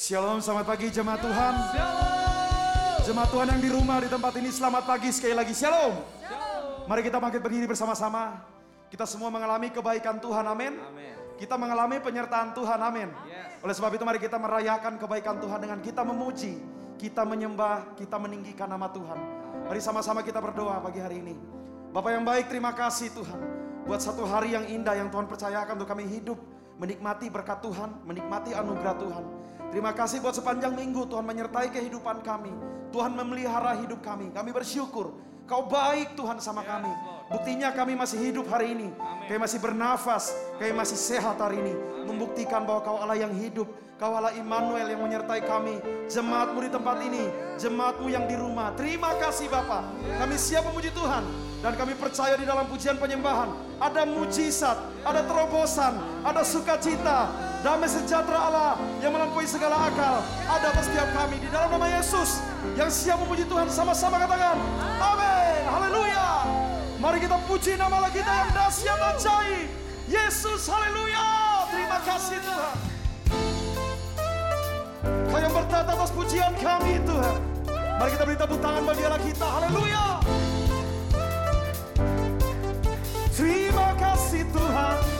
Shalom, selamat pagi jemaat Tuhan. Jemaat Tuhan yang di rumah di tempat ini selamat pagi sekali lagi. Shalom. Mari kita bangkit berdiri bersama-sama. Kita semua mengalami kebaikan Tuhan, amin. Kita mengalami penyertaan Tuhan, amin. Oleh sebab itu mari kita merayakan kebaikan Tuhan dengan kita memuji, kita menyembah, kita meninggikan nama Tuhan. Mari sama-sama kita berdoa pagi hari ini. Bapak yang baik, terima kasih Tuhan. Buat satu hari yang indah yang Tuhan percayakan untuk kami hidup. Menikmati berkat Tuhan, menikmati anugerah Tuhan. Terima kasih buat sepanjang minggu Tuhan menyertai kehidupan kami. Tuhan memelihara hidup kami. Kami bersyukur. Kau baik Tuhan sama kami. Buktinya kami masih hidup hari ini. Kami masih bernafas. Kami masih sehat hari ini. Membuktikan bahwa kau Allah yang hidup. Kau Allah Immanuel yang menyertai kami. Jemaatmu di tempat ini. Jemaatmu yang di rumah. Terima kasih Bapak. Kami siap memuji Tuhan. Dan kami percaya di dalam pujian penyembahan. Ada mujizat. Ada terobosan. Ada sukacita. Damai sejahtera Allah yang melampaui segala akal. Ada atas setiap kami di dalam nama Yesus. Yang siap memuji Tuhan sama-sama katakan. Amin. Haleluya. Mari kita puji nama Allah kita yang dahsyat ajaib. Yesus, haleluya. Terima kasih Tuhan. Kau yang bertata atas pujian kami Tuhan. Mari kita beri tepuk tangan bagi Allah kita. Haleluya. Terima kasih Tuhan.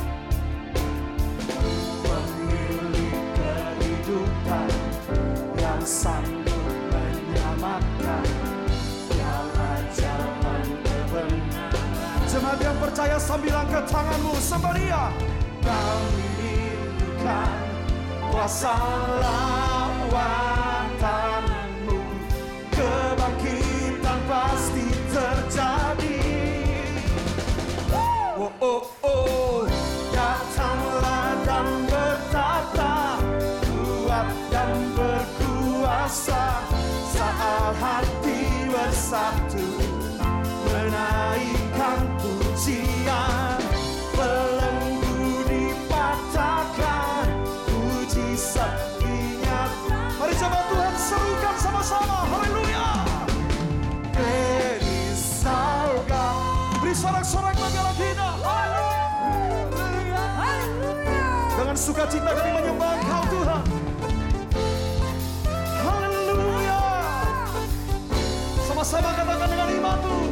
percaya sambil angkat tanganmu. Sembah dia. Kami rindukan kuasa lawatanmu Kebangkitan pasti terjadi. Oh oh oh. Datanglah dan bertata Kuat dan berkuasa. Saat hati bersatu Beri sorak-sorak bagi Allah kita. Dengan sukacita kami menyembah Engkau Tuhan. Haleluya. Sama-sama katakan dengan imanmu. Pemilik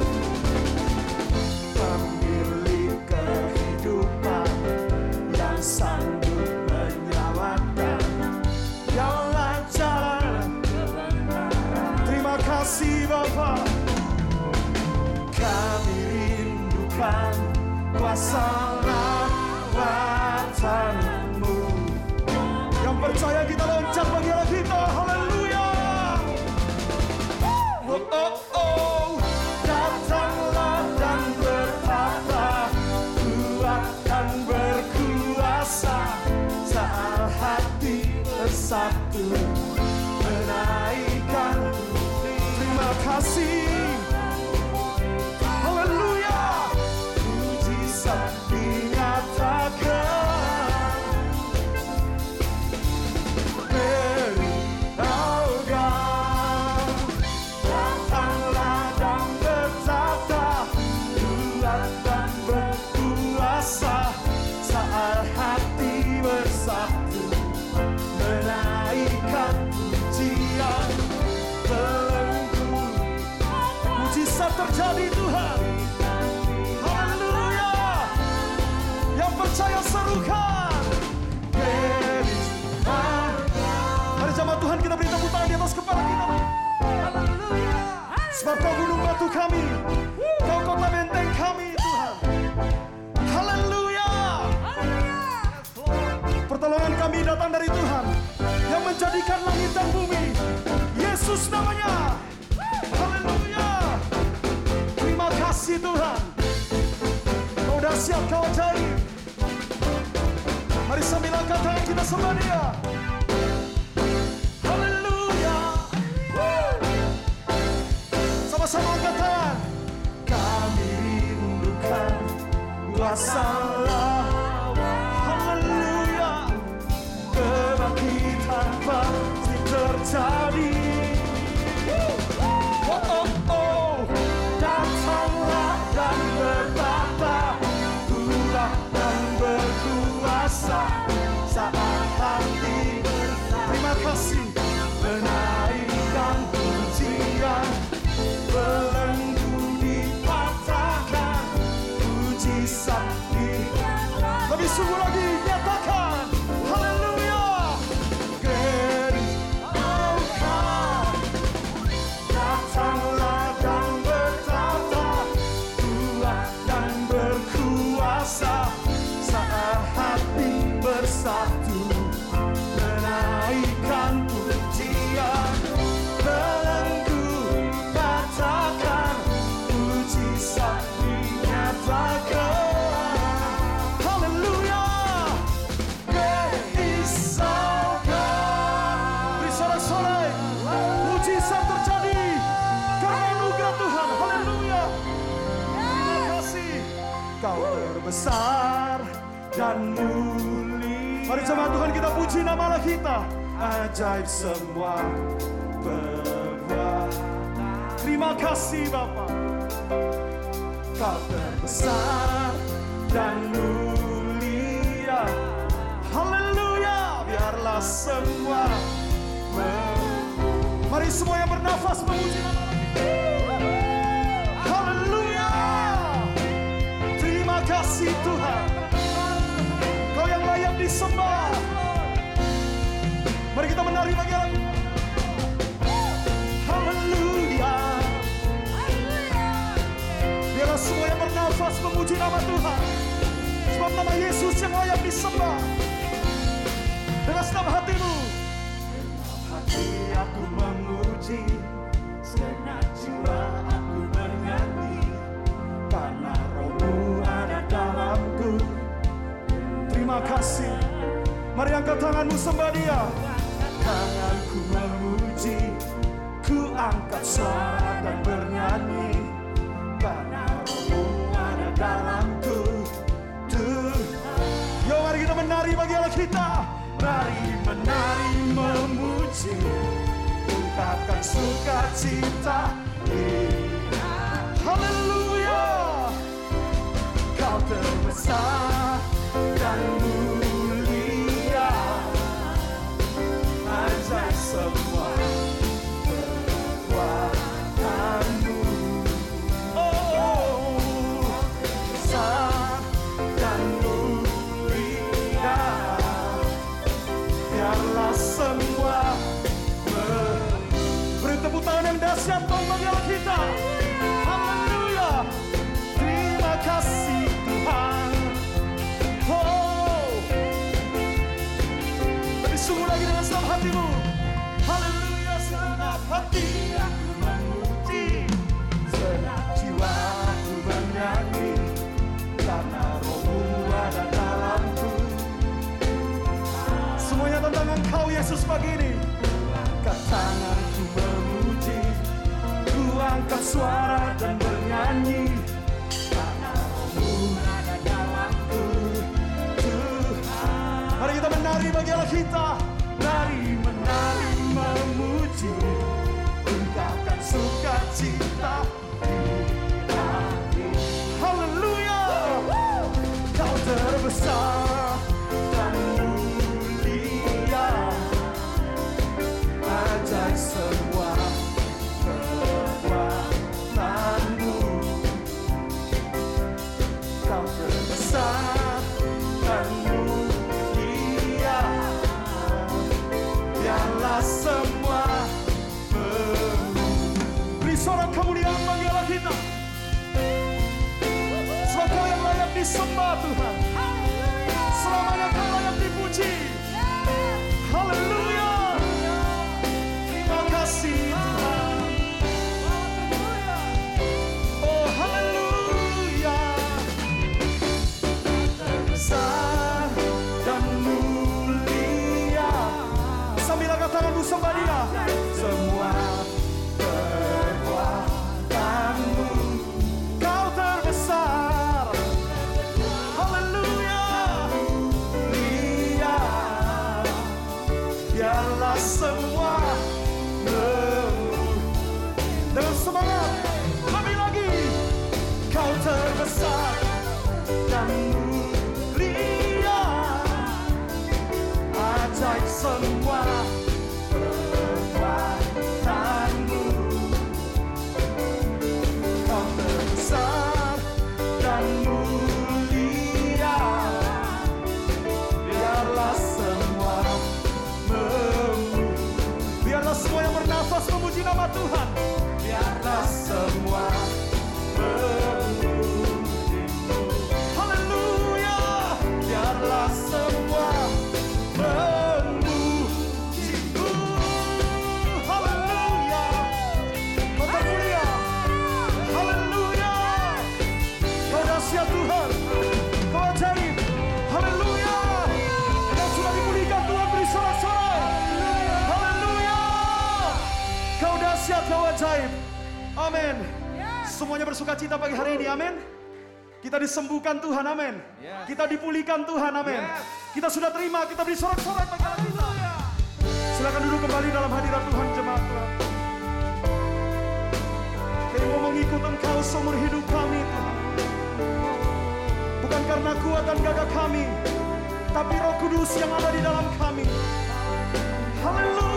rindukan kuasa Yang percaya kita loncat bagi Allah kita. Haleluya. Oh oh oh Menaikkan Terima kasih. Terjadi Tuhan. Haleluya. Yang percaya serukan. Mari jamaah Tuhan kita beri tepuk tangan di atas kepala kita. Sebab kau gunung batu kami. Kau kota benteng kami Tuhan. Haleluya. Pertolongan kami datang dari Tuhan. Yang menjadikan langit dan bumi. Yesus namanya. kasih Tuhan. Udah siap kau ajaib Mari sambil angkat tangan kita sembah dia. Haleluya. Sama-sama angkat tangan. Kami rindukan kuasa Haleluya. Kebangkitan pasti terjadi. Mujizat di Lebih sungguh lagi nyatakan. Haleluya. Kita. ajaib semua perbuatan Terima kasih Bapak. Kau terbesar dan mulia Haleluya Biarlah semua Mari semua yang bernafas memuji. Haleluya. Terima kasih Tuhan. Kau yang layak disembah. Mari kita menari bagi Allah. Haleluya Biarlah semua yang bernafas memuji nama Tuhan. Sebab nama Yesus yang layak disembah. Dengan senang hatimu. Hati aku memuji Segenap jiwa aku bernyanyi Karena rohmu ada dalamku Terima kasih. Mari angkat tanganmu sembah dia. Suara dan bernyanyi. Karena rohmu ada dalamku. Tuhan Yo mari kita menari bagi Allah kita. Mari menari memuji. Ungkapkan sukacita. Haleluya. Kau terbesar Yesus pagi ini. Tanganku memuji Ku angkat suara dan bernyanyi. Ada Mari kita menari bagi Allah kita. Mari menari memuji. Ungkapkan sukacita disembah nama Tuhan. Ajaib. Amin. Semuanya bersuka cita pagi hari ini, amin. Kita disembuhkan Tuhan, amin. Kita dipulihkan Tuhan, amin. Kita sudah terima, kita beri sorak-sorai pagi hari ini. Silakan duduk kembali dalam hadirat Tuhan jemaat Tuhan. Kami mau mengikut Engkau seumur hidup kami Tuhan. Bukan karena kuat dan gagah kami, tapi Roh Kudus yang ada di dalam kami. Haleluya.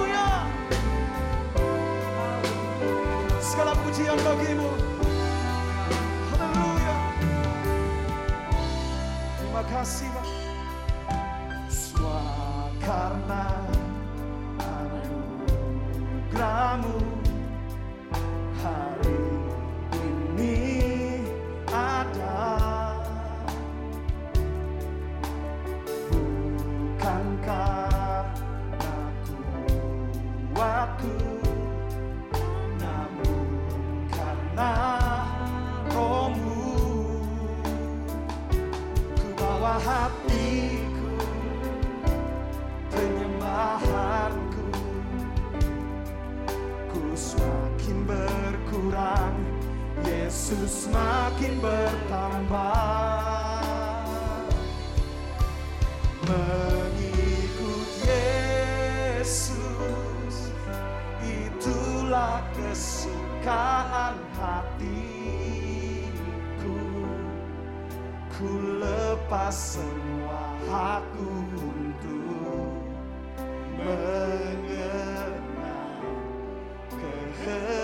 Segala pujian bagimu. Haleluya. Terima kasih Pak. Semua karena anugerahmu hari ini ada bukan karena kuatku hatiku penyembahanku. Ku semakin berkurang Yesus semakin bertambah. Mengikut Yesus itulah kesukaan lepas semua hakku untuk mengenal kehendaknya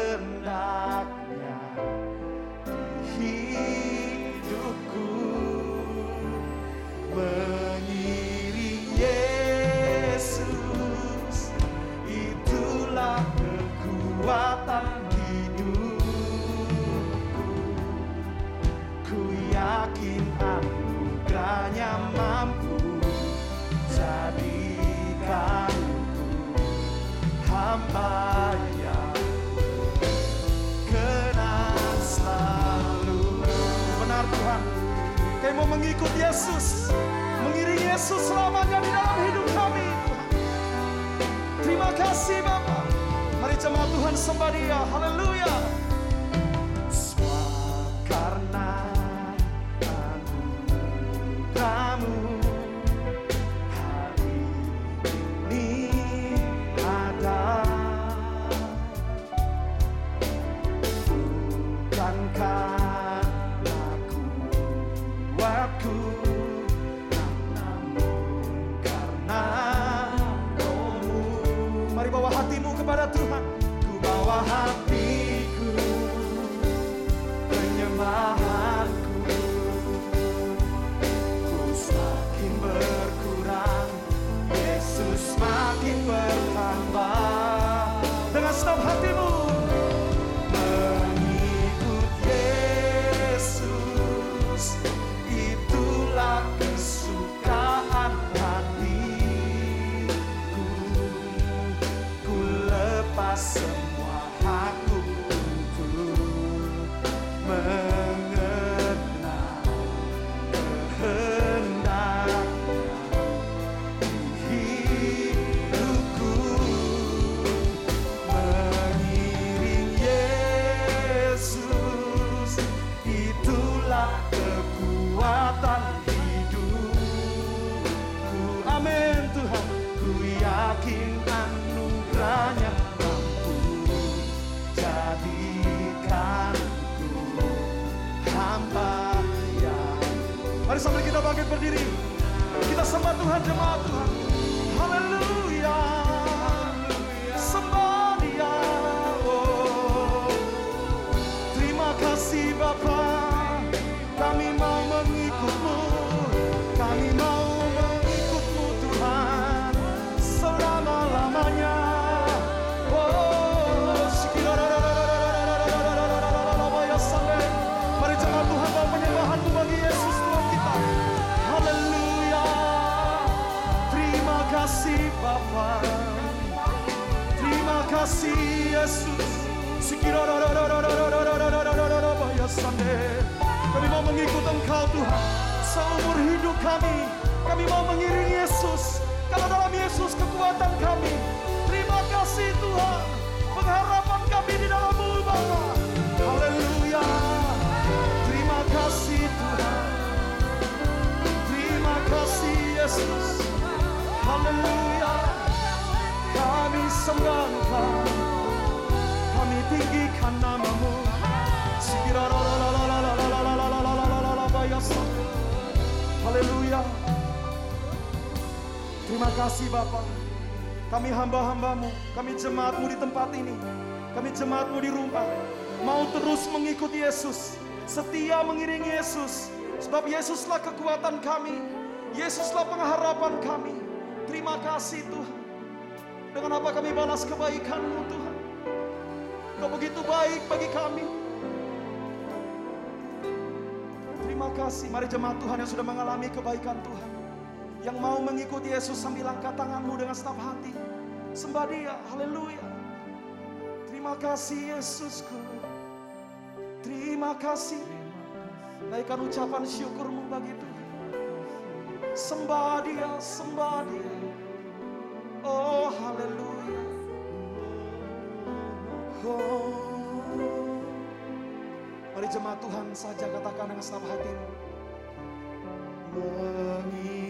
Kami jemaatmu di rumah. Mau terus mengikuti Yesus. Setia mengiringi Yesus. Sebab Yesuslah kekuatan kami. Yesuslah pengharapan kami. Terima kasih Tuhan. Dengan apa kami balas kebaikanmu Tuhan. Kau begitu baik bagi kami. Terima kasih. Mari jemaat Tuhan yang sudah mengalami kebaikan Tuhan. Yang mau mengikuti Yesus sambil angkat tanganmu dengan segenap hati. Sembah dia. Haleluya. Terima kasih Yesusku. Terima kasih. Naikkan ucapan syukurmu bagi Tuhan. Sembah dia, sembah dia. Oh haleluya. Oh. Mari jemaat Tuhan saja katakan dengan segenap hatimu. Mengikut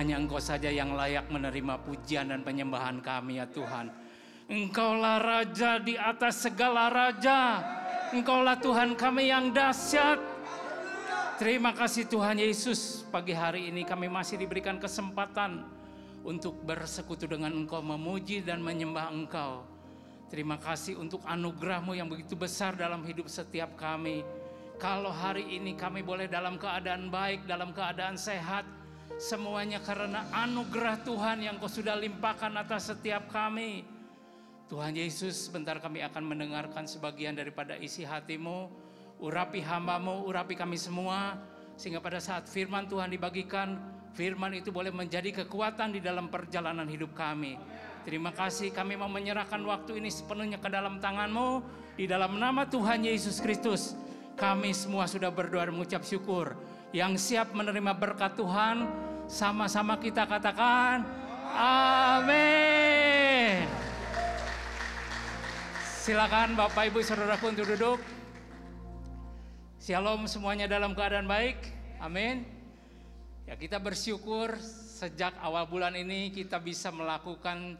hanya Engkau saja yang layak menerima pujian dan penyembahan kami ya Tuhan. Engkaulah Raja di atas segala Raja. Engkaulah Tuhan kami yang dahsyat. Terima kasih Tuhan Yesus. Pagi hari ini kami masih diberikan kesempatan untuk bersekutu dengan Engkau, memuji dan menyembah Engkau. Terima kasih untuk anugerahmu yang begitu besar dalam hidup setiap kami. Kalau hari ini kami boleh dalam keadaan baik, dalam keadaan sehat, semuanya karena anugerah Tuhan yang kau sudah limpahkan atas setiap kami. Tuhan Yesus, sebentar kami akan mendengarkan sebagian daripada isi hatimu. Urapi hambamu, urapi kami semua. Sehingga pada saat firman Tuhan dibagikan, firman itu boleh menjadi kekuatan di dalam perjalanan hidup kami. Terima kasih kami mau menyerahkan waktu ini sepenuhnya ke dalam tanganmu. Di dalam nama Tuhan Yesus Kristus, kami semua sudah berdoa dan mengucap syukur. Yang siap menerima berkat Tuhan, sama-sama kita katakan, Amin. Silakan Bapak Ibu Saudaraku untuk duduk. Shalom semuanya dalam keadaan baik. Amin. Ya kita bersyukur sejak awal bulan ini kita bisa melakukan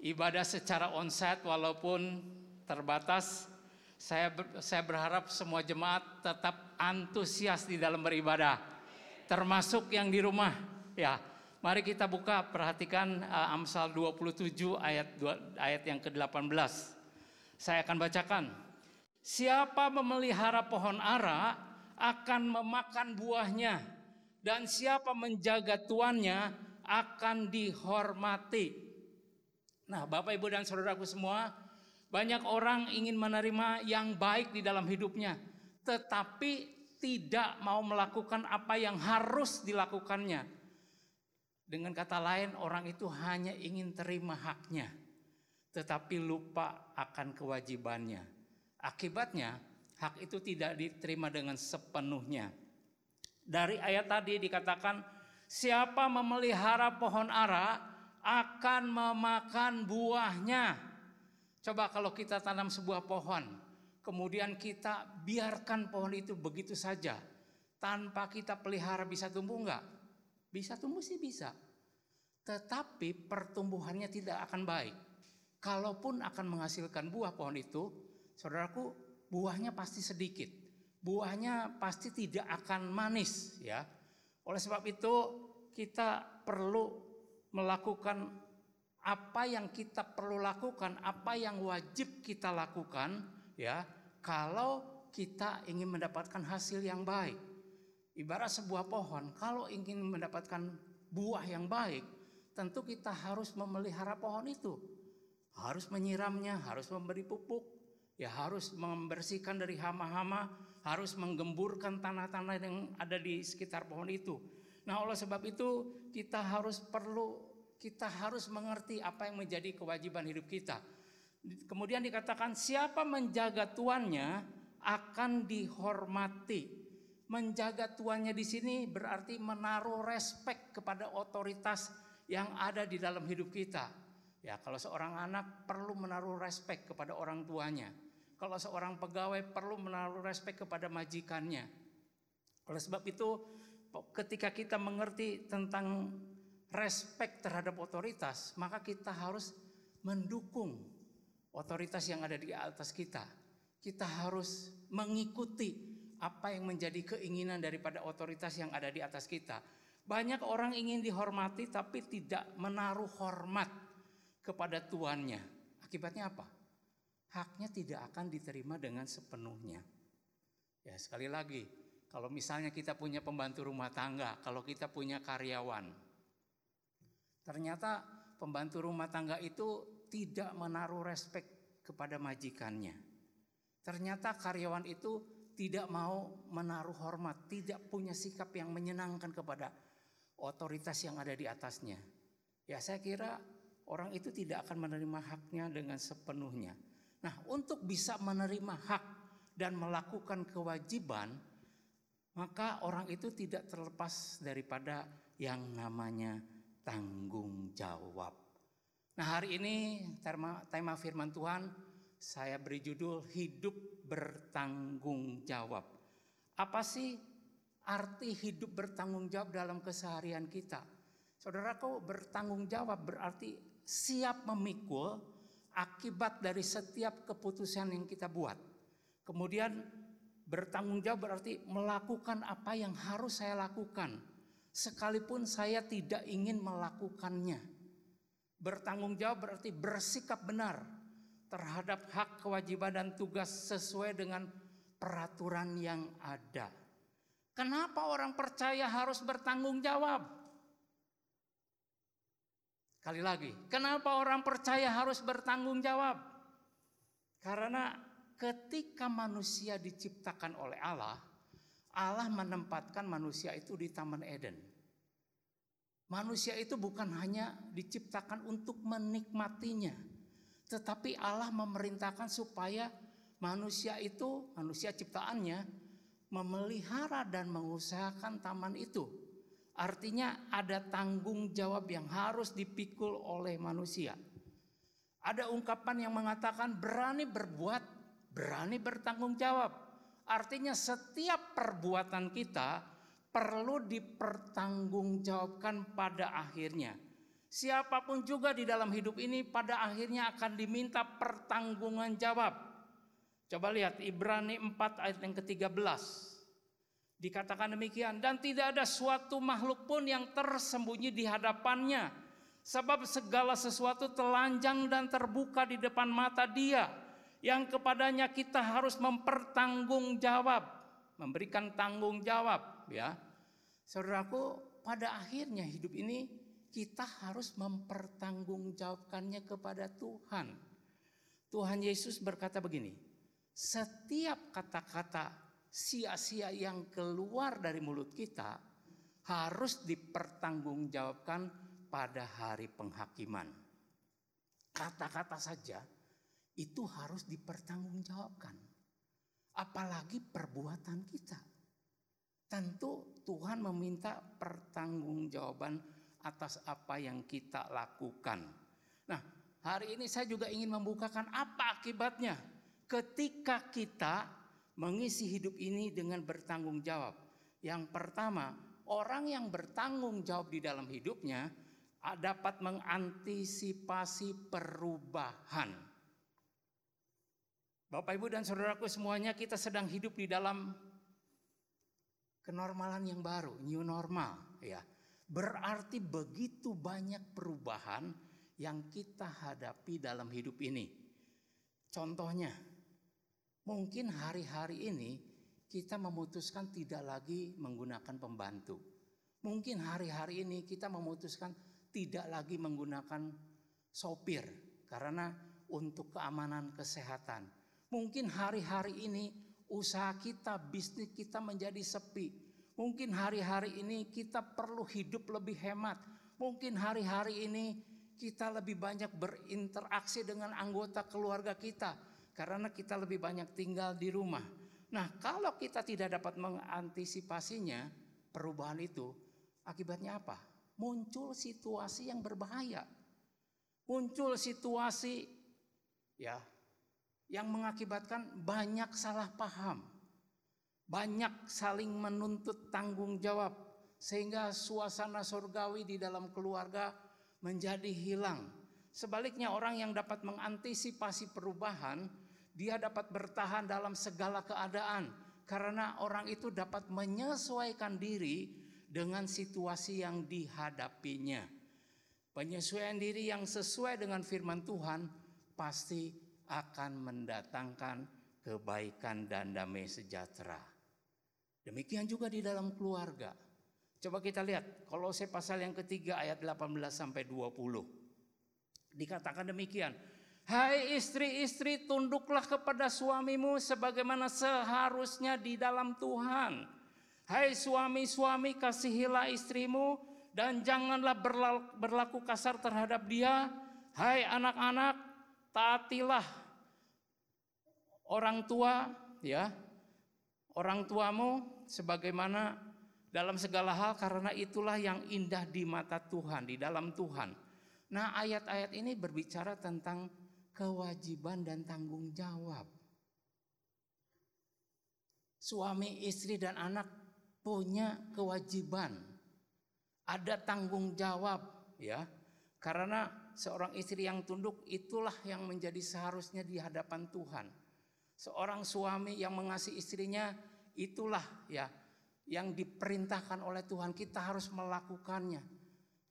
ibadah secara onsite walaupun terbatas. Saya ber, saya berharap semua jemaat tetap antusias di dalam beribadah. Termasuk yang di rumah. Ya, mari kita buka perhatikan uh, Amsal 27 ayat 2, ayat yang ke-18. Saya akan bacakan. Siapa memelihara pohon ara akan memakan buahnya dan siapa menjaga tuannya akan dihormati. Nah, Bapak Ibu dan Saudaraku semua, banyak orang ingin menerima yang baik di dalam hidupnya, tetapi tidak mau melakukan apa yang harus dilakukannya. Dengan kata lain, orang itu hanya ingin terima haknya, tetapi lupa akan kewajibannya. Akibatnya, hak itu tidak diterima dengan sepenuhnya. Dari ayat tadi dikatakan, siapa memelihara pohon ara akan memakan buahnya. Coba kalau kita tanam sebuah pohon, kemudian kita biarkan pohon itu begitu saja, tanpa kita pelihara bisa tumbuh enggak? Bisa tumbuh sih bisa. Tetapi pertumbuhannya tidak akan baik. Kalaupun akan menghasilkan buah pohon itu, saudaraku, buahnya pasti sedikit. Buahnya pasti tidak akan manis ya. Oleh sebab itu kita perlu melakukan apa yang kita perlu lakukan, apa yang wajib kita lakukan ya, kalau kita ingin mendapatkan hasil yang baik. Ibarat sebuah pohon, kalau ingin mendapatkan buah yang baik, tentu kita harus memelihara pohon itu. Harus menyiramnya, harus memberi pupuk, ya harus membersihkan dari hama-hama, harus menggemburkan tanah-tanah yang ada di sekitar pohon itu. Nah, oleh sebab itu kita harus perlu kita harus mengerti apa yang menjadi kewajiban hidup kita. Kemudian dikatakan siapa menjaga tuannya akan dihormati. Menjaga tuannya di sini berarti menaruh respek kepada otoritas yang ada di dalam hidup kita. Ya, kalau seorang anak perlu menaruh respek kepada orang tuanya. Kalau seorang pegawai perlu menaruh respek kepada majikannya. Oleh sebab itu, ketika kita mengerti tentang respek terhadap otoritas, maka kita harus mendukung otoritas yang ada di atas kita. Kita harus mengikuti apa yang menjadi keinginan daripada otoritas yang ada di atas kita. Banyak orang ingin dihormati tapi tidak menaruh hormat kepada tuannya. Akibatnya apa? Haknya tidak akan diterima dengan sepenuhnya. Ya, sekali lagi, kalau misalnya kita punya pembantu rumah tangga, kalau kita punya karyawan, ternyata pembantu rumah tangga itu tidak menaruh respek kepada majikannya. Ternyata karyawan itu tidak mau menaruh hormat, tidak punya sikap yang menyenangkan kepada otoritas yang ada di atasnya. Ya, saya kira orang itu tidak akan menerima haknya dengan sepenuhnya. Nah, untuk bisa menerima hak dan melakukan kewajiban, maka orang itu tidak terlepas daripada yang namanya tanggung jawab. Nah, hari ini tema, tema firman Tuhan saya beri judul hidup bertanggung jawab. Apa sih arti hidup bertanggung jawab dalam keseharian kita? Saudaraku bertanggung jawab berarti siap memikul akibat dari setiap keputusan yang kita buat. Kemudian bertanggung jawab berarti melakukan apa yang harus saya lakukan sekalipun saya tidak ingin melakukannya. Bertanggung jawab berarti bersikap benar terhadap hak kewajiban dan tugas sesuai dengan peraturan yang ada. Kenapa orang percaya harus bertanggung jawab? Kali lagi, kenapa orang percaya harus bertanggung jawab? Karena ketika manusia diciptakan oleh Allah, Allah menempatkan manusia itu di Taman Eden. Manusia itu bukan hanya diciptakan untuk menikmatinya, tetapi Allah memerintahkan supaya manusia itu, manusia ciptaannya, memelihara dan mengusahakan taman itu Artinya ada tanggung jawab yang harus dipikul oleh manusia. Ada ungkapan yang mengatakan berani berbuat, berani bertanggung jawab. Artinya setiap perbuatan kita perlu dipertanggungjawabkan pada akhirnya. Siapa pun juga di dalam hidup ini pada akhirnya akan diminta pertanggungan jawab. Coba lihat Ibrani 4 ayat yang ke-13. Dikatakan demikian dan tidak ada suatu makhluk pun yang tersembunyi di hadapannya sebab segala sesuatu telanjang dan terbuka di depan mata Dia yang kepadanya kita harus mempertanggungjawab, memberikan tanggung jawab ya. Saudaraku, pada akhirnya hidup ini kita harus mempertanggungjawabkannya kepada Tuhan. Tuhan Yesus berkata begini, setiap kata-kata sia-sia yang keluar dari mulut kita harus dipertanggungjawabkan pada hari penghakiman. Kata-kata saja itu harus dipertanggungjawabkan. Apalagi perbuatan kita. Tentu Tuhan meminta pertanggungjawaban atas apa yang kita lakukan. Nah, hari ini saya juga ingin membukakan apa akibatnya ketika kita mengisi hidup ini dengan bertanggung jawab. Yang pertama, orang yang bertanggung jawab di dalam hidupnya dapat mengantisipasi perubahan. Bapak, Ibu, dan saudaraku semuanya, kita sedang hidup di dalam kenormalan yang baru, new normal, ya. Berarti begitu banyak perubahan yang kita hadapi dalam hidup ini. Contohnya, Mungkin hari-hari ini kita memutuskan tidak lagi menggunakan pembantu. Mungkin hari-hari ini kita memutuskan tidak lagi menggunakan sopir karena untuk keamanan kesehatan. Mungkin hari-hari ini usaha kita, bisnis kita menjadi sepi. Mungkin hari-hari ini kita perlu hidup lebih hemat. Mungkin hari-hari ini kita lebih banyak berinteraksi dengan anggota keluarga kita karena kita lebih banyak tinggal di rumah. Nah, kalau kita tidak dapat mengantisipasinya, perubahan itu akibatnya apa? Muncul situasi yang berbahaya. Muncul situasi ya yang mengakibatkan banyak salah paham. Banyak saling menuntut tanggung jawab sehingga suasana surgawi di dalam keluarga menjadi hilang. Sebaliknya orang yang dapat mengantisipasi perubahan dia dapat bertahan dalam segala keadaan karena orang itu dapat menyesuaikan diri dengan situasi yang dihadapinya. Penyesuaian diri yang sesuai dengan firman Tuhan pasti akan mendatangkan kebaikan dan damai sejahtera. Demikian juga di dalam keluarga. Coba kita lihat kalau saya pasal yang ketiga ayat 18 sampai 20. Dikatakan demikian, Hai istri-istri tunduklah kepada suamimu sebagaimana seharusnya di dalam Tuhan. Hai suami-suami kasihilah istrimu dan janganlah berlaku kasar terhadap dia. Hai anak-anak taatilah orang tua ya. Orang tuamu sebagaimana dalam segala hal karena itulah yang indah di mata Tuhan, di dalam Tuhan. Nah, ayat-ayat ini berbicara tentang kewajiban dan tanggung jawab. Suami, istri, dan anak punya kewajiban. Ada tanggung jawab ya. Karena seorang istri yang tunduk itulah yang menjadi seharusnya di hadapan Tuhan. Seorang suami yang mengasihi istrinya itulah ya yang diperintahkan oleh Tuhan kita harus melakukannya.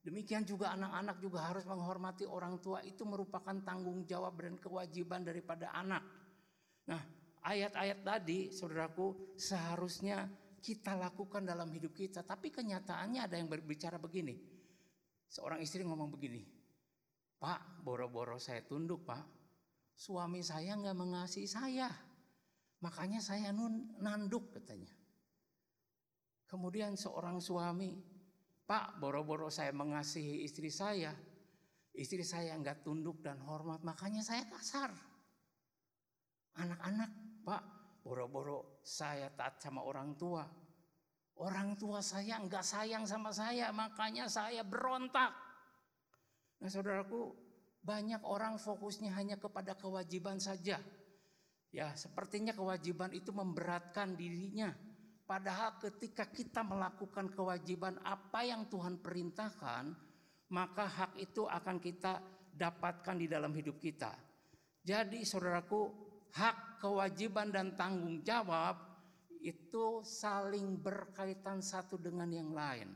Demikian juga anak-anak juga harus menghormati orang tua itu merupakan tanggung jawab dan kewajiban daripada anak. Nah, ayat-ayat tadi saudaraku seharusnya kita lakukan dalam hidup kita. Tapi kenyataannya ada yang berbicara begini. Seorang istri ngomong begini. Pak, boro-boro saya tunduk pak. Suami saya nggak mengasihi saya. Makanya saya nun, nanduk katanya. Kemudian seorang suami, Pak, boro-boro saya mengasihi istri saya, istri saya nggak tunduk dan hormat, makanya saya kasar. Anak-anak, Pak, boro-boro saya taat sama orang tua. Orang tua saya nggak sayang sama saya, makanya saya berontak. Nah saudaraku, banyak orang fokusnya hanya kepada kewajiban saja. Ya, sepertinya kewajiban itu memberatkan dirinya. Padahal ketika kita melakukan kewajiban apa yang Tuhan perintahkan, maka hak itu akan kita dapatkan di dalam hidup kita. Jadi saudaraku, hak, kewajiban dan tanggung jawab itu saling berkaitan satu dengan yang lain.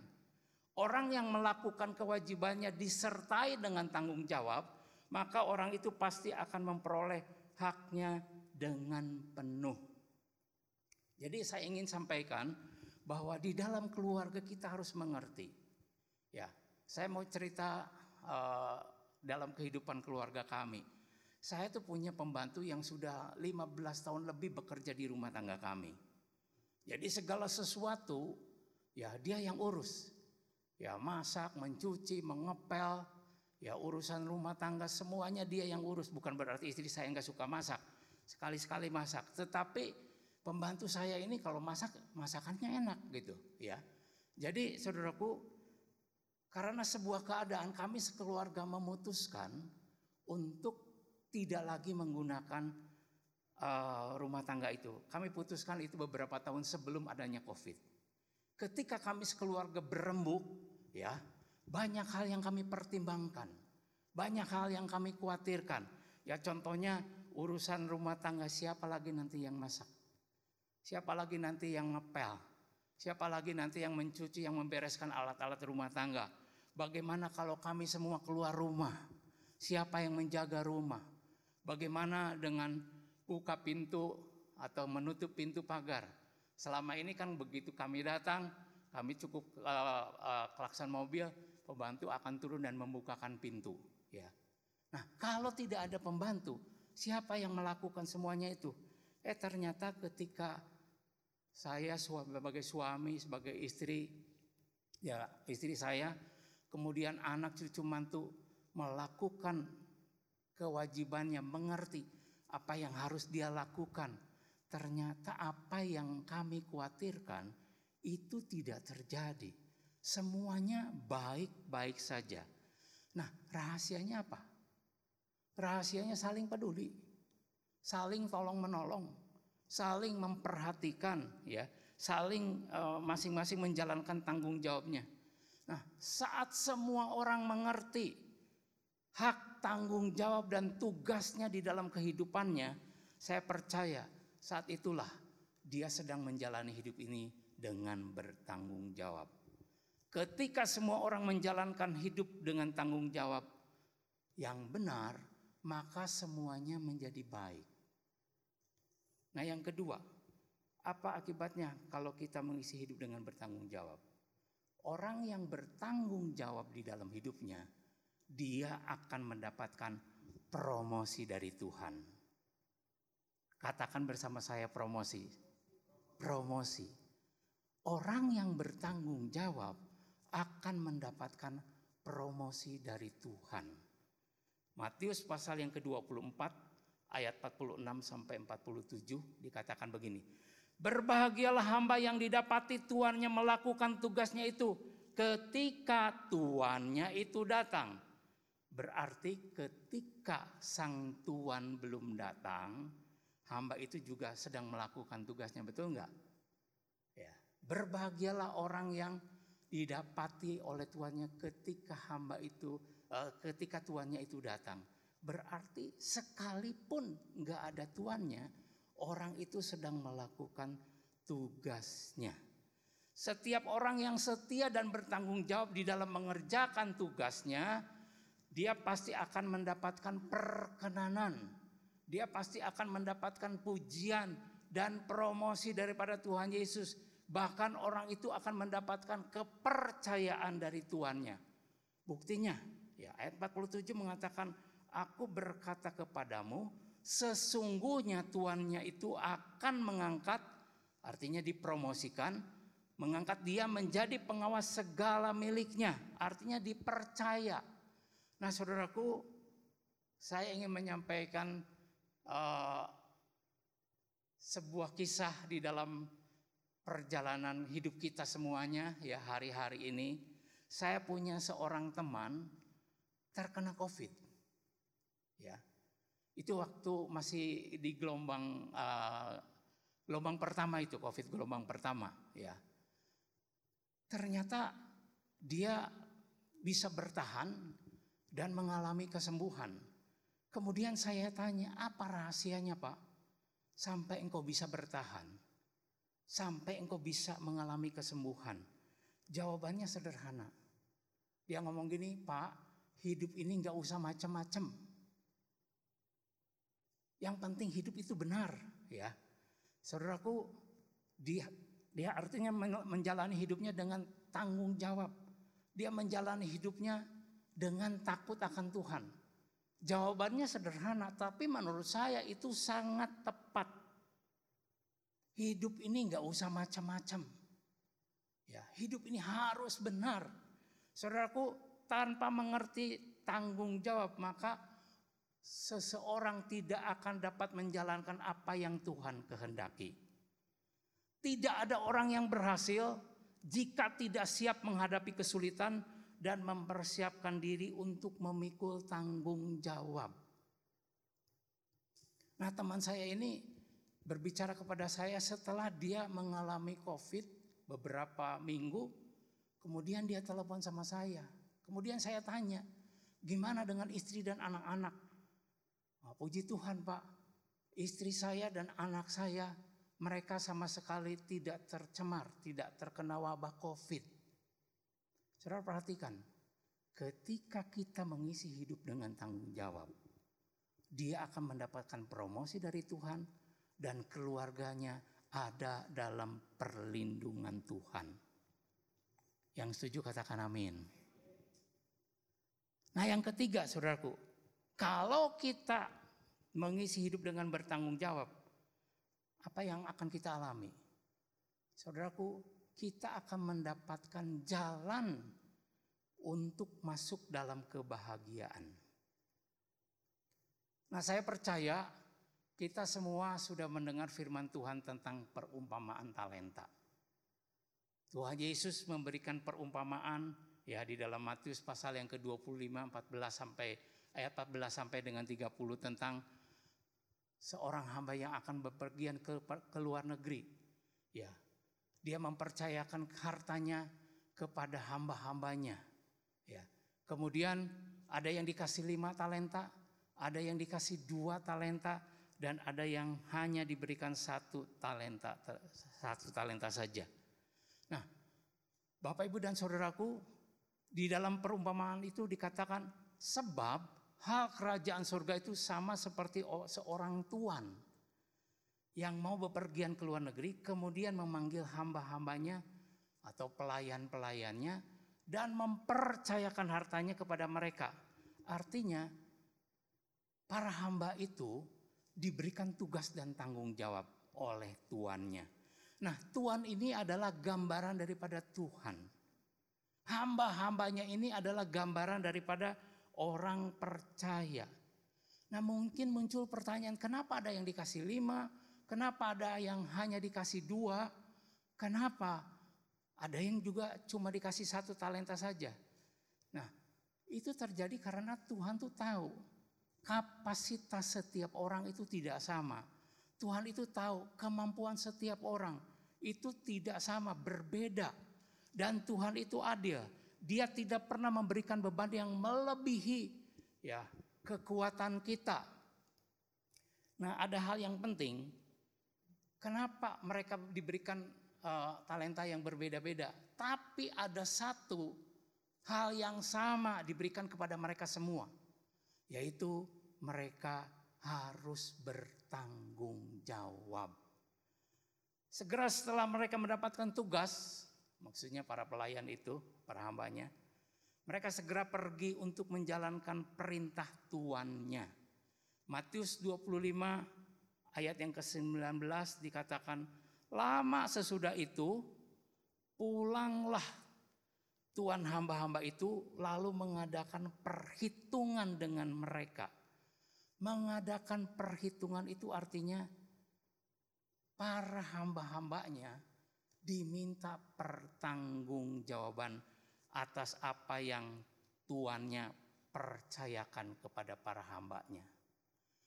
Orang yang melakukan kewajibannya disertai dengan tanggung jawab, maka orang itu pasti akan memperoleh haknya dengan penuh. Jadi saya ingin sampaikan bahwa di dalam keluarga kita harus mengerti. Ya, saya mau cerita uh, dalam kehidupan keluarga kami. Saya tuh punya pembantu yang sudah 15 tahun lebih bekerja di rumah tangga kami. Jadi segala sesuatu ya dia yang urus. Ya masak, mencuci, mengepel, ya urusan rumah tangga semuanya dia yang urus. Bukan berarti istri saya nggak suka masak. Sekali-sekali masak. Tetapi pembantu saya ini kalau masak masakannya enak gitu ya. Jadi saudaraku karena sebuah keadaan kami sekeluarga memutuskan untuk tidak lagi menggunakan uh, rumah tangga itu. Kami putuskan itu beberapa tahun sebelum adanya Covid. Ketika kami sekeluarga berembuk ya, banyak hal yang kami pertimbangkan. Banyak hal yang kami khawatirkan. Ya contohnya urusan rumah tangga siapa lagi nanti yang masak? Siapa lagi nanti yang ngepel? Siapa lagi nanti yang mencuci, yang membereskan alat-alat rumah tangga? Bagaimana kalau kami semua keluar rumah? Siapa yang menjaga rumah? Bagaimana dengan buka pintu atau menutup pintu pagar? Selama ini kan begitu kami datang, kami cukup uh, uh, klakson mobil, pembantu akan turun dan membukakan pintu. Ya. Nah, kalau tidak ada pembantu, siapa yang melakukan semuanya itu? Eh ternyata ketika saya sebagai suami, sebagai istri, ya istri saya, kemudian anak cucu mantu melakukan kewajibannya, mengerti apa yang harus dia lakukan. Ternyata apa yang kami khawatirkan itu tidak terjadi. Semuanya baik-baik saja. Nah, rahasianya apa? Rahasianya saling peduli, saling tolong-menolong, saling memperhatikan ya, saling eh, masing-masing uh, menjalankan tanggung jawabnya. Nah, saat semua orang mengerti hak tanggung jawab dan tugasnya di dalam kehidupannya, saya percaya saat itulah dia sedang menjalani hidup ini dengan bertanggung jawab. Ketika semua orang menjalankan hidup dengan tanggung jawab yang benar, maka semuanya menjadi baik. Nah yang kedua, apa akibatnya kalau kita mengisi hidup dengan bertanggung jawab? Orang yang bertanggung jawab di dalam hidupnya, dia akan mendapatkan promosi dari Tuhan. Katakan bersama saya promosi. Promosi. Orang yang bertanggung jawab akan mendapatkan promosi dari Tuhan. Matius pasal yang ke-24 ayat 46 sampai 47 dikatakan begini. Berbahagialah hamba yang didapati tuannya melakukan tugasnya itu ketika tuannya itu datang. Berarti ketika sang tuan belum datang, hamba itu juga sedang melakukan tugasnya, betul enggak? Ya. Berbahagialah orang yang didapati oleh tuannya ketika hamba itu, eh, ketika tuannya itu datang. Berarti sekalipun nggak ada tuannya, orang itu sedang melakukan tugasnya. Setiap orang yang setia dan bertanggung jawab di dalam mengerjakan tugasnya, dia pasti akan mendapatkan perkenanan. Dia pasti akan mendapatkan pujian dan promosi daripada Tuhan Yesus. Bahkan orang itu akan mendapatkan kepercayaan dari tuannya. Buktinya, ya ayat 47 mengatakan, "Aku berkata kepadamu, sesungguhnya tuannya itu akan mengangkat artinya dipromosikan, mengangkat dia menjadi pengawas segala miliknya, artinya dipercaya. Nah, saudaraku, saya ingin menyampaikan uh, sebuah kisah di dalam perjalanan hidup kita semuanya ya hari-hari ini. Saya punya seorang teman terkena COVID. Ya. Itu waktu masih di gelombang uh, gelombang pertama itu COVID gelombang pertama ya. Ternyata dia bisa bertahan dan mengalami kesembuhan. Kemudian saya tanya, apa rahasianya Pak? Sampai engkau bisa bertahan. Sampai engkau bisa mengalami kesembuhan. Jawabannya sederhana. Dia ngomong gini, Pak, hidup ini nggak usah macam-macam. Yang penting hidup itu benar, ya. Saudaraku, dia dia artinya menjalani hidupnya dengan tanggung jawab. Dia menjalani hidupnya dengan takut akan Tuhan. Jawabannya sederhana, tapi menurut saya itu sangat tepat. Hidup ini nggak usah macam-macam. Ya, hidup ini harus benar. Saudaraku, tanpa mengerti tanggung jawab, maka seseorang tidak akan dapat menjalankan apa yang Tuhan kehendaki. Tidak ada orang yang berhasil jika tidak siap menghadapi kesulitan dan mempersiapkan diri untuk memikul tanggung jawab. Nah, teman saya ini berbicara kepada saya setelah dia mengalami COVID beberapa minggu, kemudian dia telepon sama saya. Kemudian saya tanya, gimana dengan istri dan anak-anak? Oh, puji Tuhan, Pak. Istri saya dan anak saya mereka sama sekali tidak tercemar, tidak terkena wabah COVID. Saudara perhatikan, ketika kita mengisi hidup dengan tanggung jawab, dia akan mendapatkan promosi dari Tuhan dan keluarganya ada dalam perlindungan Tuhan. Yang setuju katakan amin. Nah yang ketiga saudaraku, kalau kita mengisi hidup dengan bertanggung jawab, apa yang akan kita alami? Saudaraku, kita akan mendapatkan jalan untuk masuk dalam kebahagiaan. Nah, saya percaya kita semua sudah mendengar firman Tuhan tentang perumpamaan talenta. Tuhan Yesus memberikan perumpamaan ya di dalam Matius pasal yang ke-25 14 sampai ayat 14 sampai dengan 30 tentang seorang hamba yang akan bepergian ke, ke luar negeri. Ya, dia mempercayakan hartanya kepada hamba-hambanya. Ya. Kemudian ada yang dikasih lima talenta, ada yang dikasih dua talenta, dan ada yang hanya diberikan satu talenta, satu talenta saja. Nah, Bapak Ibu dan Saudaraku, di dalam perumpamaan itu dikatakan sebab hal kerajaan surga itu sama seperti seorang tuan yang mau bepergian ke luar negeri kemudian memanggil hamba-hambanya atau pelayan-pelayannya dan mempercayakan hartanya kepada mereka. Artinya para hamba itu diberikan tugas dan tanggung jawab oleh tuannya. Nah, tuan ini adalah gambaran daripada Tuhan. Hamba-hambanya ini adalah gambaran daripada orang percaya. Nah mungkin muncul pertanyaan kenapa ada yang dikasih lima, Kenapa ada yang hanya dikasih dua? Kenapa? Ada yang juga cuma dikasih satu talenta saja. Nah, itu terjadi karena Tuhan tuh tahu kapasitas setiap orang itu tidak sama. Tuhan itu tahu kemampuan setiap orang itu tidak sama, berbeda. Dan Tuhan itu adil. Dia tidak pernah memberikan beban yang melebihi ya kekuatan kita. Nah, ada hal yang penting. Kenapa mereka diberikan uh, talenta yang berbeda-beda? Tapi ada satu hal yang sama diberikan kepada mereka semua, yaitu mereka harus bertanggung jawab. Segera setelah mereka mendapatkan tugas, maksudnya para pelayan itu, para hambanya, mereka segera pergi untuk menjalankan perintah tuannya. Matius 25 ayat yang ke-19 dikatakan, lama sesudah itu pulanglah tuan hamba-hamba itu lalu mengadakan perhitungan dengan mereka. Mengadakan perhitungan itu artinya para hamba-hambanya diminta pertanggungjawaban atas apa yang tuannya percayakan kepada para hambanya.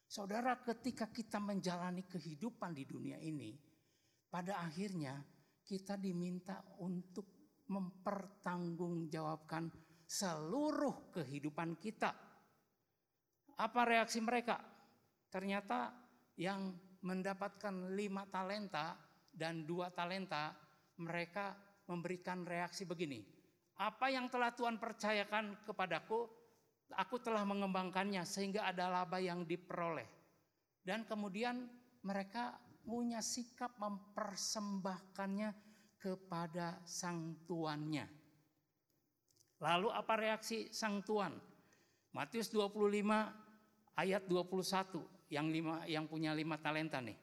Saudara, ketika kita menjalani kehidupan di dunia ini, pada akhirnya kita diminta untuk mempertanggungjawabkan seluruh kehidupan kita. Apa reaksi mereka? Ternyata yang mendapatkan lima talenta dan dua talenta, mereka memberikan reaksi begini. Apa yang telah Tuhan percayakan kepadaku, aku telah mengembangkannya sehingga ada laba yang diperoleh. Dan kemudian mereka punya sikap mempersembahkannya kepada sang tuannya. Lalu apa reaksi sang tuan? Matius 25 ayat 21 yang lima yang punya lima talenta nih.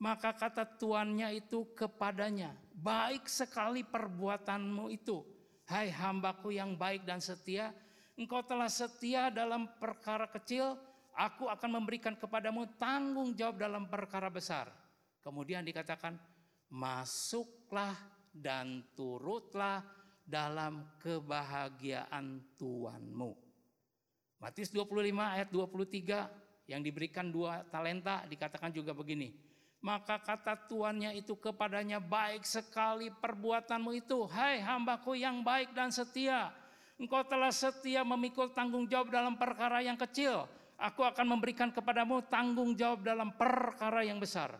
Maka kata tuannya itu kepadanya, baik sekali perbuatanmu itu, hai hambaku yang baik dan setia, engkau telah setia dalam perkara kecil, aku akan memberikan kepadamu tanggung jawab dalam perkara besar. Kemudian dikatakan, masuklah dan turutlah dalam kebahagiaan Tuanmu. Matius 25 ayat 23 yang diberikan dua talenta dikatakan juga begini. Maka kata tuannya itu kepadanya baik sekali perbuatanmu itu. Hai hambaku yang baik dan setia. Engkau telah setia memikul tanggung jawab dalam perkara yang kecil. Aku akan memberikan kepadamu tanggung jawab dalam perkara yang besar.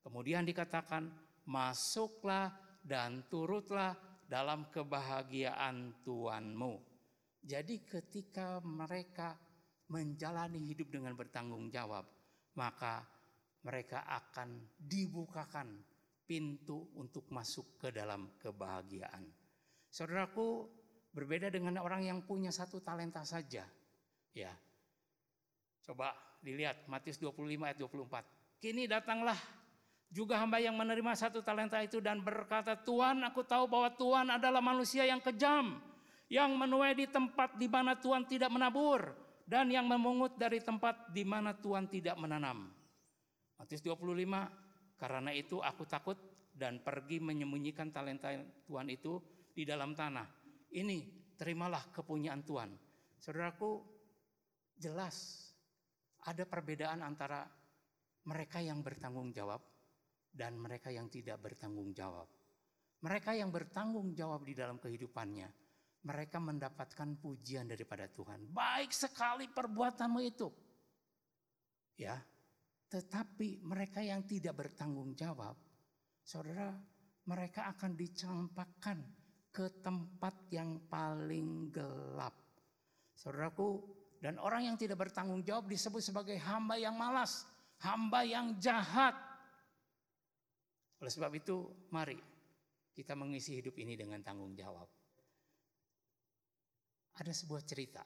Kemudian dikatakan masuklah dan turutlah dalam kebahagiaan Tuanmu. Jadi ketika mereka menjalani hidup dengan bertanggung jawab, maka mereka akan dibukakan pintu untuk masuk ke dalam kebahagiaan. Saudaraku, berbeda dengan orang yang punya satu talenta saja. Ya. Coba dilihat Matius 25 ayat 24. Kini datanglah juga hamba yang menerima satu talenta itu dan berkata, Tuhan aku tahu bahwa Tuhan adalah manusia yang kejam. Yang menuai di tempat di mana Tuhan tidak menabur dan yang memungut dari tempat di mana Tuhan tidak menanam. Matius 25, karena itu aku takut dan pergi menyembunyikan talenta Tuhan itu di dalam tanah. Ini terimalah kepunyaan Tuhan. Saudaraku, jelas ada perbedaan antara mereka yang bertanggung jawab dan mereka yang tidak bertanggung jawab. Mereka yang bertanggung jawab di dalam kehidupannya mereka mendapatkan pujian daripada Tuhan. Baik sekali perbuatanmu itu. Ya. Tetapi mereka yang tidak bertanggung jawab, Saudara, mereka akan dicampakkan ke tempat yang paling gelap. Saudaraku, dan orang yang tidak bertanggung jawab disebut sebagai hamba yang malas, hamba yang jahat. Oleh sebab itu, mari kita mengisi hidup ini dengan tanggung jawab. Ada sebuah cerita.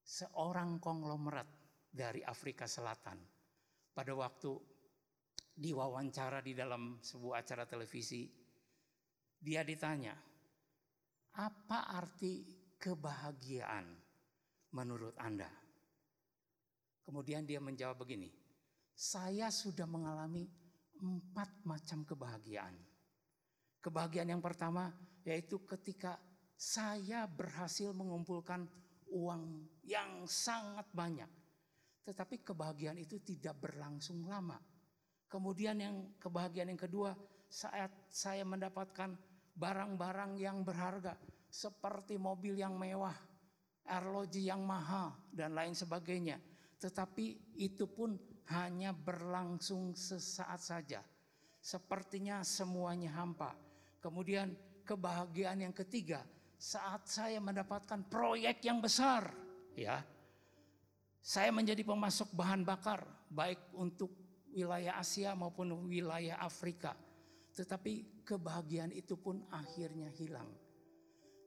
Seorang konglomerat dari Afrika Selatan pada waktu diwawancara di dalam sebuah acara televisi, dia ditanya, apa arti kebahagiaan menurut Anda? Kemudian dia menjawab begini, saya sudah mengalami empat macam kebahagiaan. Kebahagiaan yang pertama yaitu ketika saya berhasil mengumpulkan uang yang sangat banyak. Tetapi kebahagiaan itu tidak berlangsung lama. Kemudian yang kebahagiaan yang kedua saat saya mendapatkan barang-barang yang berharga seperti mobil yang mewah, arloji yang mahal dan lain sebagainya. Tetapi itu pun hanya berlangsung sesaat saja. Sepertinya semuanya hampa. Kemudian kebahagiaan yang ketiga, saat saya mendapatkan proyek yang besar, ya. Saya menjadi pemasok bahan bakar baik untuk wilayah Asia maupun wilayah Afrika. Tetapi kebahagiaan itu pun akhirnya hilang.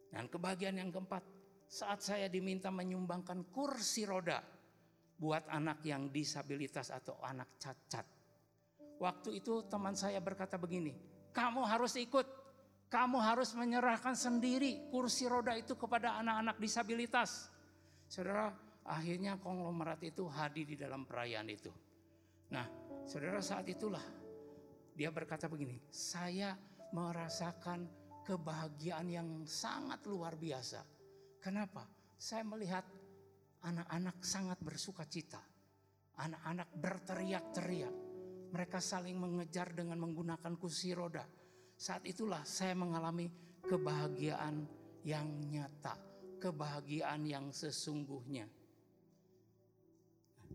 Dan kebahagiaan yang keempat, saat saya diminta menyumbangkan kursi roda buat anak yang disabilitas atau anak cacat. Waktu itu teman saya berkata begini, kamu harus ikut, kamu harus menyerahkan sendiri kursi roda itu kepada anak-anak disabilitas. Saudara, akhirnya konglomerat itu hadir di dalam perayaan itu. Nah, saudara saat itulah dia berkata begini, saya merasakan kebahagiaan yang sangat luar biasa. Kenapa? Saya melihat anak-anak sangat bersuka cita. Anak-anak berteriak-teriak. Mereka saling mengejar dengan menggunakan kursi roda. Saat itulah saya mengalami kebahagiaan yang nyata. Kebahagiaan yang sesungguhnya.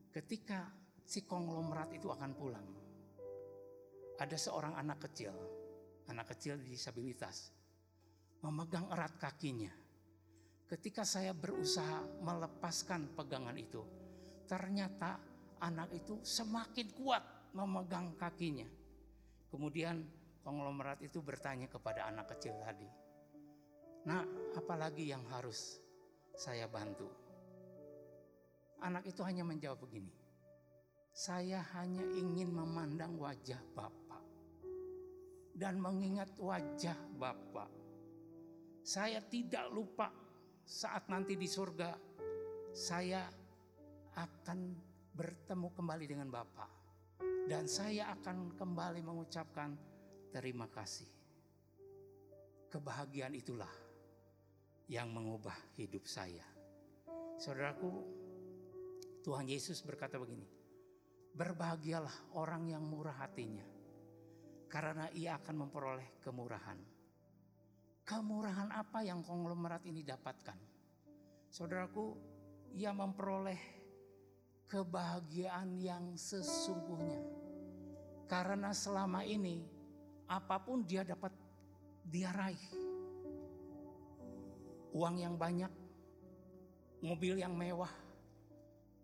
Ketika si konglomerat itu akan pulang. Ada seorang anak kecil, anak kecil disabilitas, memegang erat kakinya. Ketika saya berusaha melepaskan pegangan itu, ternyata anak itu semakin kuat memegang kakinya. Kemudian konglomerat itu bertanya kepada anak kecil tadi, "Nah, apalagi yang harus saya bantu?" Anak itu hanya menjawab begini, "Saya hanya ingin memandang wajah Bapak dan mengingat wajah Bapak. Saya tidak lupa saat nanti di surga saya akan bertemu kembali dengan Bapak dan saya akan kembali mengucapkan terima kasih. Kebahagiaan itulah yang mengubah hidup saya. Saudaraku, Tuhan Yesus berkata begini, berbahagialah orang yang murah hatinya karena ia akan memperoleh kemurahan. Kemurahan apa yang konglomerat ini dapatkan? Saudaraku, ia memperoleh kebahagiaan yang sesungguhnya. Karena selama ini apa pun dia dapat dia raih. Uang yang banyak, mobil yang mewah,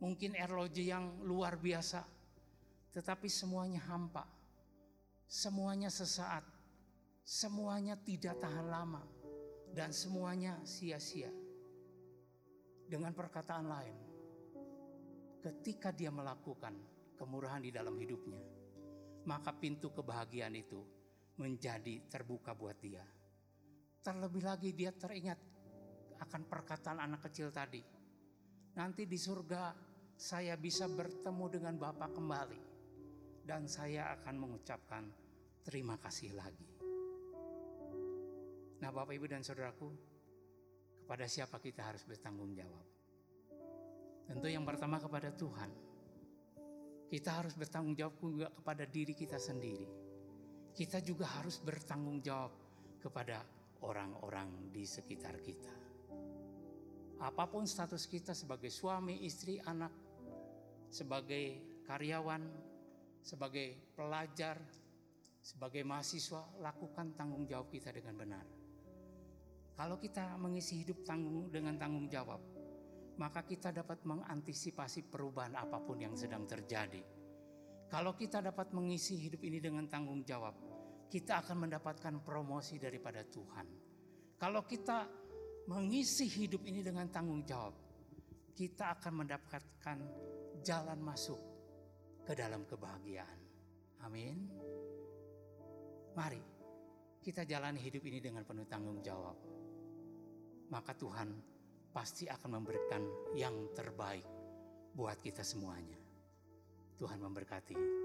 mungkin arloji yang luar biasa, tetapi semuanya hampa. Semuanya sesaat, semuanya tidak tahan lama, dan semuanya sia-sia. Dengan perkataan lain, ketika dia melakukan kemurahan di dalam hidupnya, maka pintu kebahagiaan itu menjadi terbuka buat dia. Terlebih lagi dia teringat akan perkataan anak kecil tadi. Nanti di surga saya bisa bertemu dengan Bapak kembali dan saya akan mengucapkan terima kasih lagi. Nah, Bapak, Ibu, dan saudaraku, kepada siapa kita harus bertanggung jawab? Tentu yang pertama kepada Tuhan. Kita harus bertanggung jawab juga kepada diri kita sendiri. Kita juga harus bertanggung jawab kepada orang-orang di sekitar kita. Apa pun status kita sebagai suami, istri, anak, sebagai karyawan, sebagai pelajar, sebagai mahasiswa, lakukan tanggung jawab kita dengan benar. Kalau kita mengisi hidup tanggung dengan tanggung jawab, maka kita dapat mengantisipasi perubahan apa pun yang sedang terjadi. Kalau kita dapat mengisi hidup ini dengan tanggung jawab, kita akan mendapatkan promosi daripada Tuhan. Kalau kita mengisi hidup ini dengan tanggung jawab, kita akan mendapatkan jalan masuk ke dalam kebahagiaan. Amin. Mari kita jalani hidup ini dengan penuh tanggung jawab maka Tuhan pasti akan memberikan yang terbaik buat kita semuanya. Tuhan memberkati.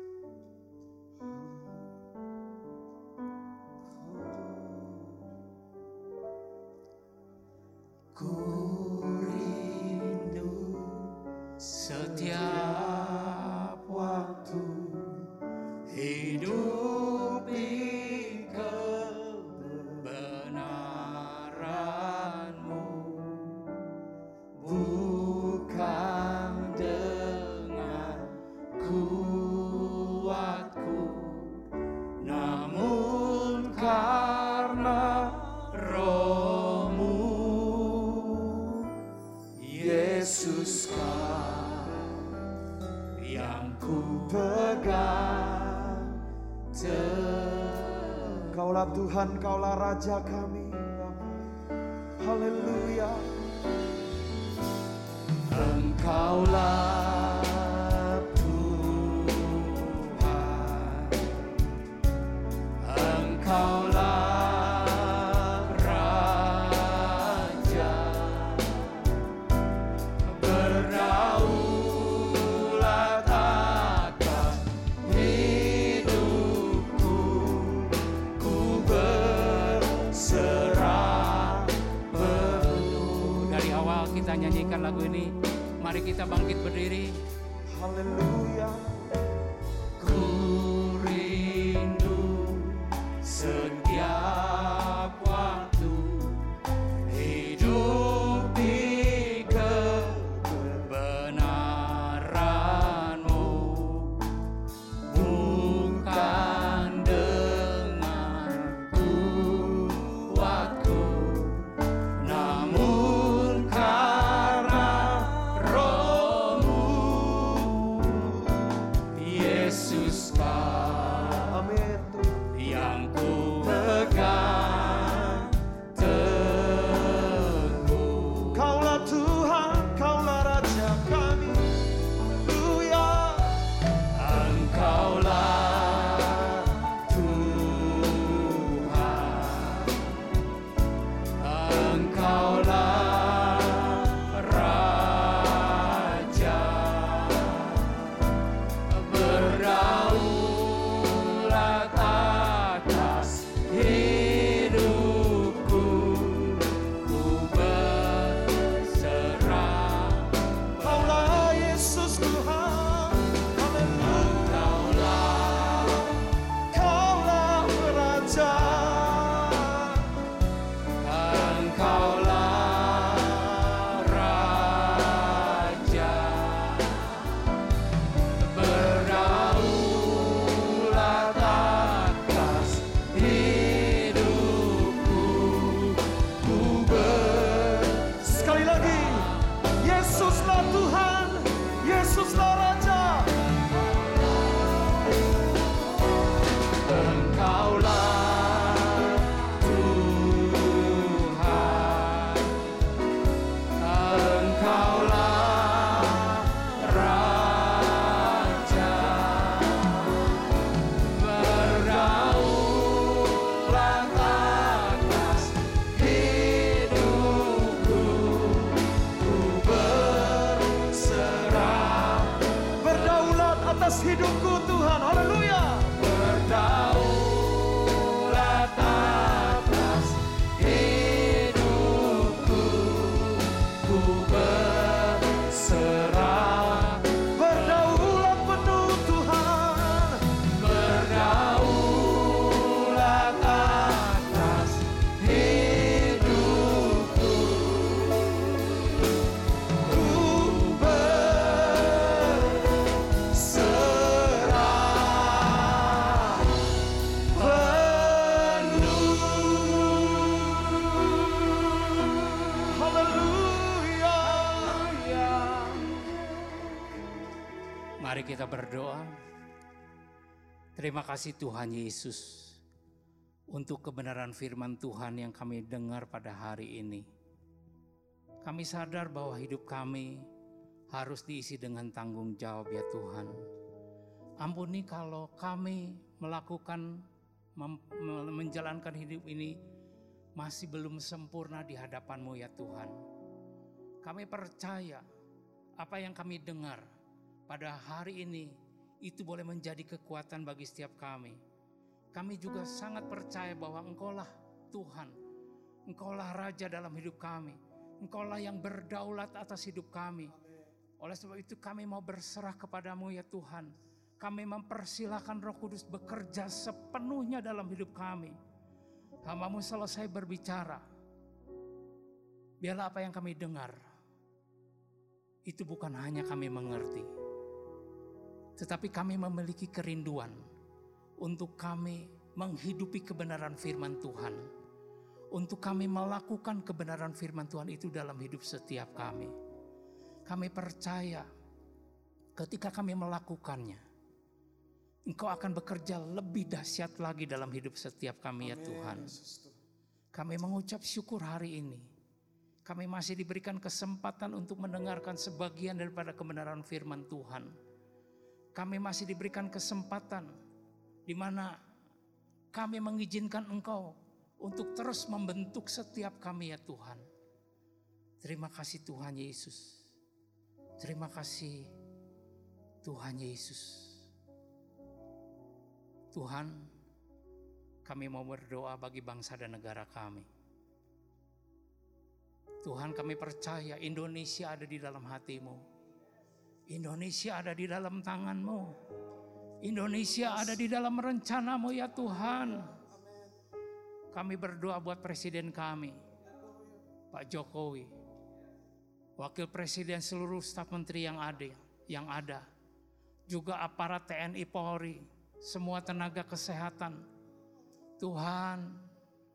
Terima kasih Tuhan Yesus untuk kebenaran firman Tuhan yang kami dengar pada hari ini. Kami sadar bahwa hidup kami harus diisi dengan tanggung jawab ya Tuhan. Ampuni kalau kami melakukan menjalankan hidup ini masih belum sempurna di hadapan-Mu ya Tuhan. Kami percaya apa yang kami dengar pada hari ini itu boleh menjadi kekuatan bagi setiap kami. Kami juga sangat percaya bahwa Engkaulah Tuhan, Engkaulah Raja dalam hidup kami, Engkaulah yang berdaulat atas hidup kami. Oleh sebab itu kami mau berserah kepadamu ya Tuhan. Kami mempersilahkan roh kudus bekerja sepenuhnya dalam hidup kami. Hambamu selesai berbicara. Biarlah apa yang kami dengar. Itu bukan hanya kami mengerti. Tetapi kami memiliki kerinduan untuk kami menghidupi kebenaran firman Tuhan. Untuk kami melakukan kebenaran firman Tuhan itu dalam hidup setiap kami. Kami percaya ketika kami melakukannya, Engkau akan bekerja lebih dahsyat lagi dalam hidup setiap kami ya Tuhan. Kami mengucap syukur hari ini. Kami masih diberikan kesempatan untuk mendengarkan sebagian daripada kebenaran firman Tuhan. Kami masih diberikan kesempatan di mana kami mengizinkan Engkau untuk terus membentuk setiap kami ya Tuhan. Terima kasih Tuhan Yesus. Terima kasih Tuhan Yesus. Tuhan, kami mau berdoa bagi bangsa dan negara kami. Tuhan kami percaya Indonesia ada di dalam hatimu. Indonesia ada di dalam tanganmu. Indonesia ada di dalam rencanamu ya Tuhan. Kami berdoa buat presiden kami, Pak Jokowi, wakil presiden seluruh staf menteri yang ada, yang ada, juga aparat TNI Polri, semua tenaga kesehatan. Tuhan,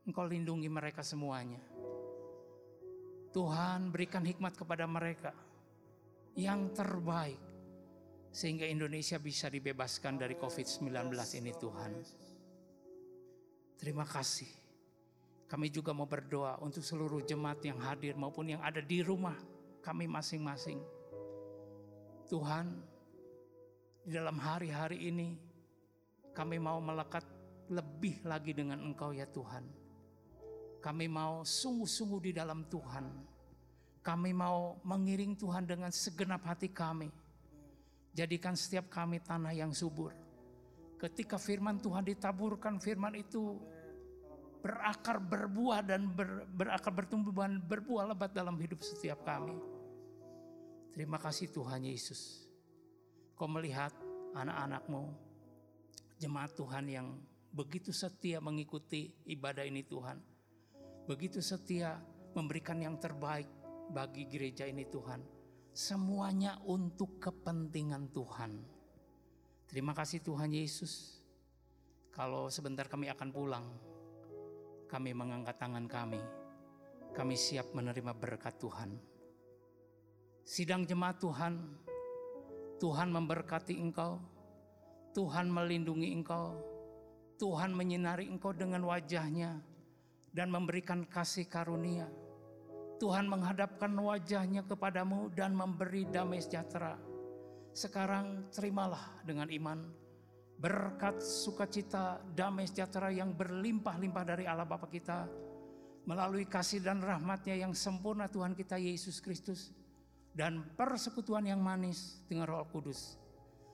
Engkau lindungi mereka semuanya. Tuhan berikan hikmat kepada mereka yang terbaik sehingga Indonesia bisa dibebaskan dari COVID-19 ini Tuhan. Terima kasih. Kami juga mau berdoa untuk seluruh jemaat yang hadir maupun yang ada di rumah kami masing-masing. Tuhan, di dalam hari-hari ini kami mau melekat lebih lagi dengan Engkau ya Tuhan. Kami mau sungguh-sungguh di dalam Tuhan. Kami mau mengiring Tuhan dengan segenap hati kami. Jadikan setiap kami tanah yang subur. Ketika firman Tuhan ditaburkan, firman itu berakar berbuah dan ber, berakar bertumbuh dan berbuah lebat dalam hidup setiap kami. Terima kasih Tuhan Yesus. Kau melihat anak-anakmu, jemaat Tuhan yang begitu setia mengikuti ibadah ini Tuhan begitu setia memberikan yang terbaik bagi gereja ini Tuhan. Semuanya untuk kepentingan Tuhan. Terima kasih Tuhan Yesus. Kalau sebentar kami akan pulang, kami mengangkat tangan kami. Kami siap menerima berkat Tuhan. Sidang jemaat Tuhan, Tuhan memberkati engkau, Tuhan melindungi engkau, Tuhan menyinari engkau dengan wajahnya, dan memberikan kasih karunia. Tuhan menghadapkan wajahnya kepadamu dan memberi damai sejahtera. Sekarang terimalah dengan iman berkat sukacita damai sejahtera yang berlimpah-limpah dari Allah Bapa kita melalui kasih dan rahmatnya yang sempurna Tuhan kita Yesus Kristus dan persekutuan yang manis dengan Roh Kudus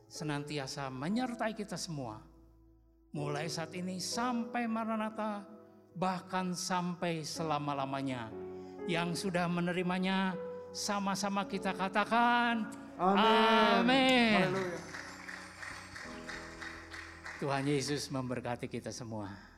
senantiasa menyertai kita semua mulai saat ini sampai Maranatha bahkan sampai selama-lamanya. Yang sudah menerimanya sama-sama kita katakan amin. Tuhan Yesus memberkati kita semua.